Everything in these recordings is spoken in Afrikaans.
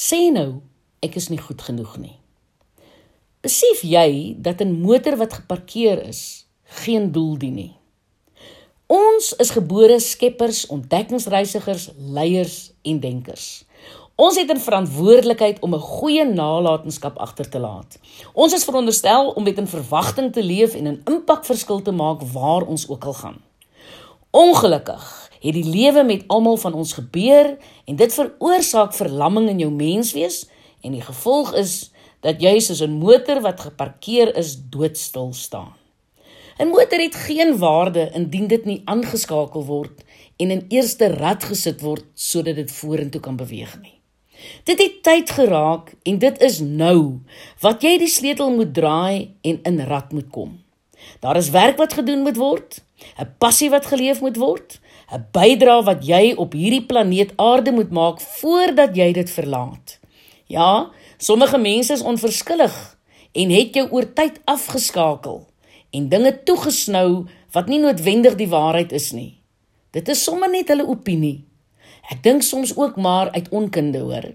Sê nou, ek is nie goed genoeg nie. Besef jy dat 'n motor wat geparkeer is, geen doel dien nie? Ons is gebore skeppers, ontdekkingsreisigers, leiers en denkers. Ons het 'n verantwoordelikheid om 'n goeie nalatenskap agter te laat. Ons is veronderstel om met 'n verwagting te leef en 'n impakverskil te maak waar ons ook al gaan. Ongelukkig het die lewe met almal van ons gebeur en dit veroorsaak verlamming in jou menswees en die gevolg is dat jy soos 'n motor wat geparkeer is doodstil staan. 'n Motor het geen waarde indien dit nie aangeskakel word en in eerste rad gesit word sodat dit vorentoe kan beweeg nie. Dit het tyd geraak en dit is nou wat jy die sleutel moet draai en in rad moet kom. Daar is werk wat gedoen moet word, 'n passie wat geleef moet word, 'n bydrae wat jy op hierdie planeet Aarde moet maak voordat jy dit verlaat. Ja, sommige mense is onverskillig en het jou oor tyd afgeskakel en dinge toegesnou wat nie noodwendig die waarheid is nie. Dit is sommer net hulle opinie. Ek dink soms ook maar uit onkunde hoor.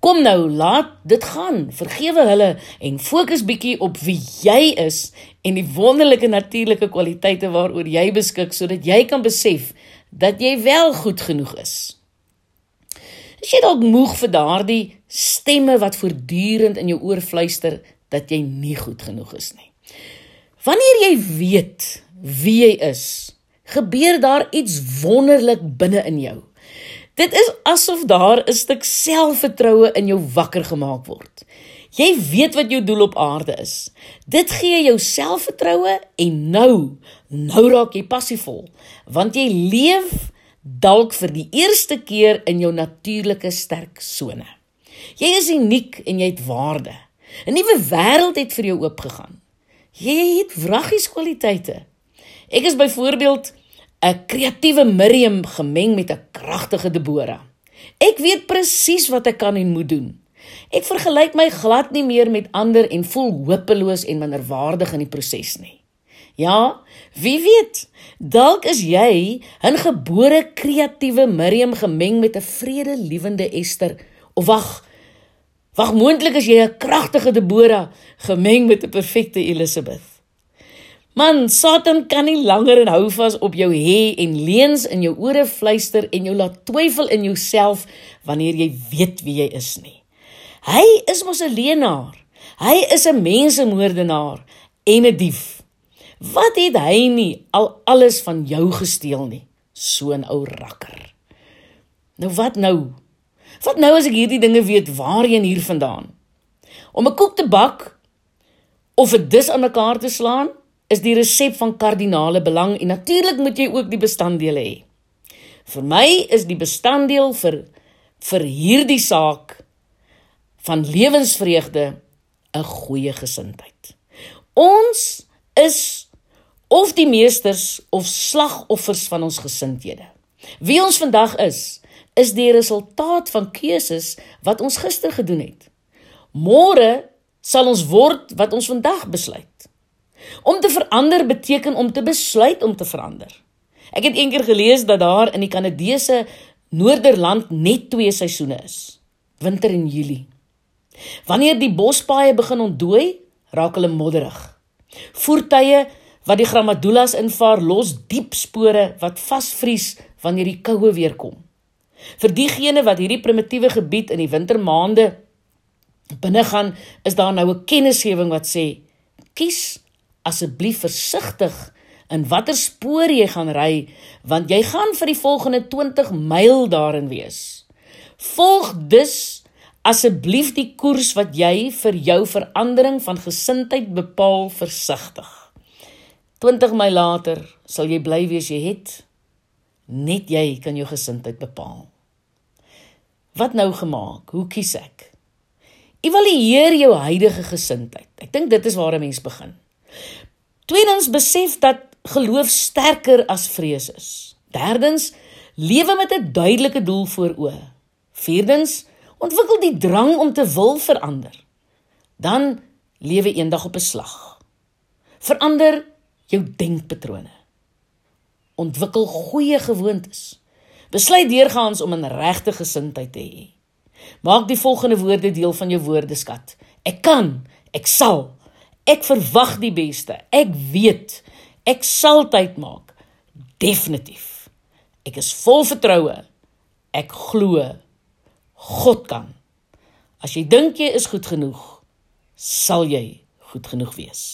Kom nou, laat dit gaan. Vergewe hulle en fokus bietjie op wie jy is en die wonderlike natuurlike kwaliteite waaroor jy beskik sodat jy kan besef dat jy wel goed genoeg is. As jy dalk moeg vir daardie stemme wat voortdurend in jou oor fluister dat jy nie goed genoeg is nie. Wanneer jy weet wie jy is, gebeur daar iets wonderlik binne in jou. Dit is asof daar 'n stuk selfvertroue in jou wakker gemaak word. Jy weet wat jou doel op aarde is. Dit gee jou selfvertroue en nou, nou raak jy passievol, want jy leef dalk vir die eerste keer in jou natuurlike sterk sone. Jy is uniek en jy het waarde. 'n Nuwe wêreld het vir jou oopgegaan. Jy het wraggies kwaliteite. Ek is byvoorbeeld 'n kreatiewe Miriam gemeng met 'n kragtige Debora. Ek weet presies wat ek kan en moet doen. Ek vergelyk my glad nie meer met ander en voel hopeloos en minderwaardig in die proses nie. Ja, wie weet, dalk is jy 'n gebore kreatiewe Miriam gemeng met 'n vredelewende Ester of wag, wag moontlik is jy 'n kragtige Debora gemeng met 'n perfekte Elisabeth. Man, Satan kan nie langer en hou vas op jou hê en leuns in jou ore fluister en jou laat twyfel in jouself wanneer jy weet wie jy is nie. Hy is mos 'n leenaar. Hy is 'n mensemoordenaar en 'n dief. Wat het hy nie al alles van jou gesteel nie? So 'n ou rakker. Nou wat nou? Wat nou as ek hierdie dinge weet waarheen hier vandaan? Om 'n koek te bak of 'n dis aan mekaar te slaan? is die resep van kardinale belang en natuurlik moet jy ook die bestanddele hê. Vir my is die bestanddeel vir vir hierdie saak van lewensvreugde 'n goeie gesindheid. Ons is of die meesters of slagoffers van ons gesindhede. Wie ons vandag is, is die resultaat van keuses wat ons gister gedoen het. Môre sal ons word wat ons vandag besluit. Om te verander beteken om te besluit om te verander. Ek het eendag gelees dat daar in die Kanadese Noorderland net twee seisoene is: winter en Julie. Wanneer die bospaaie begin ontdooi, raak hulle modderig. Voertuie wat die Gramadulas invaar, los diep spore wat vasvries wanneer die koue weer kom. Vir diegene wat hierdie primitiewe gebied in die wintermaande binnegaan, is daar nou 'n kennisgewing wat sê: kies asseblief versigtig in watter spoor jy gaan ry want jy gaan vir die volgende 20 myl daarin wees. Volg dus asseblief die koers wat jy vir jou verandering van gesindheid bepaal versigtig. 20 myl later sal jy bly wees jy het net jy kan jou gesindheid bepaal. Wat nou gemaak? Hoe kies ek? Evalueer jou huidige gesindheid. Ek dink dit is waar 'n mens begin. Tweedens besef dat geloof sterker as vrees is. Derdens lewe met 'n duidelike doel voor oë. Vierdens ontwikkel die drang om te wil verander. Dan lewe eendag op 'n slag. Verander jou denkpatrone. Ontwikkel goeie gewoontes. Besluit deurgaans om 'n regte gesindheid te hê. Maak die volgende woorde deel van jou woordeskat. Ek kan, ek sal. Ek verwag die beste. Ek weet ek sal tyd maak. Definitief. Ek is vol vertroue. Ek glo God kan. As jy dink jy is goed genoeg, sal jy goed genoeg wees.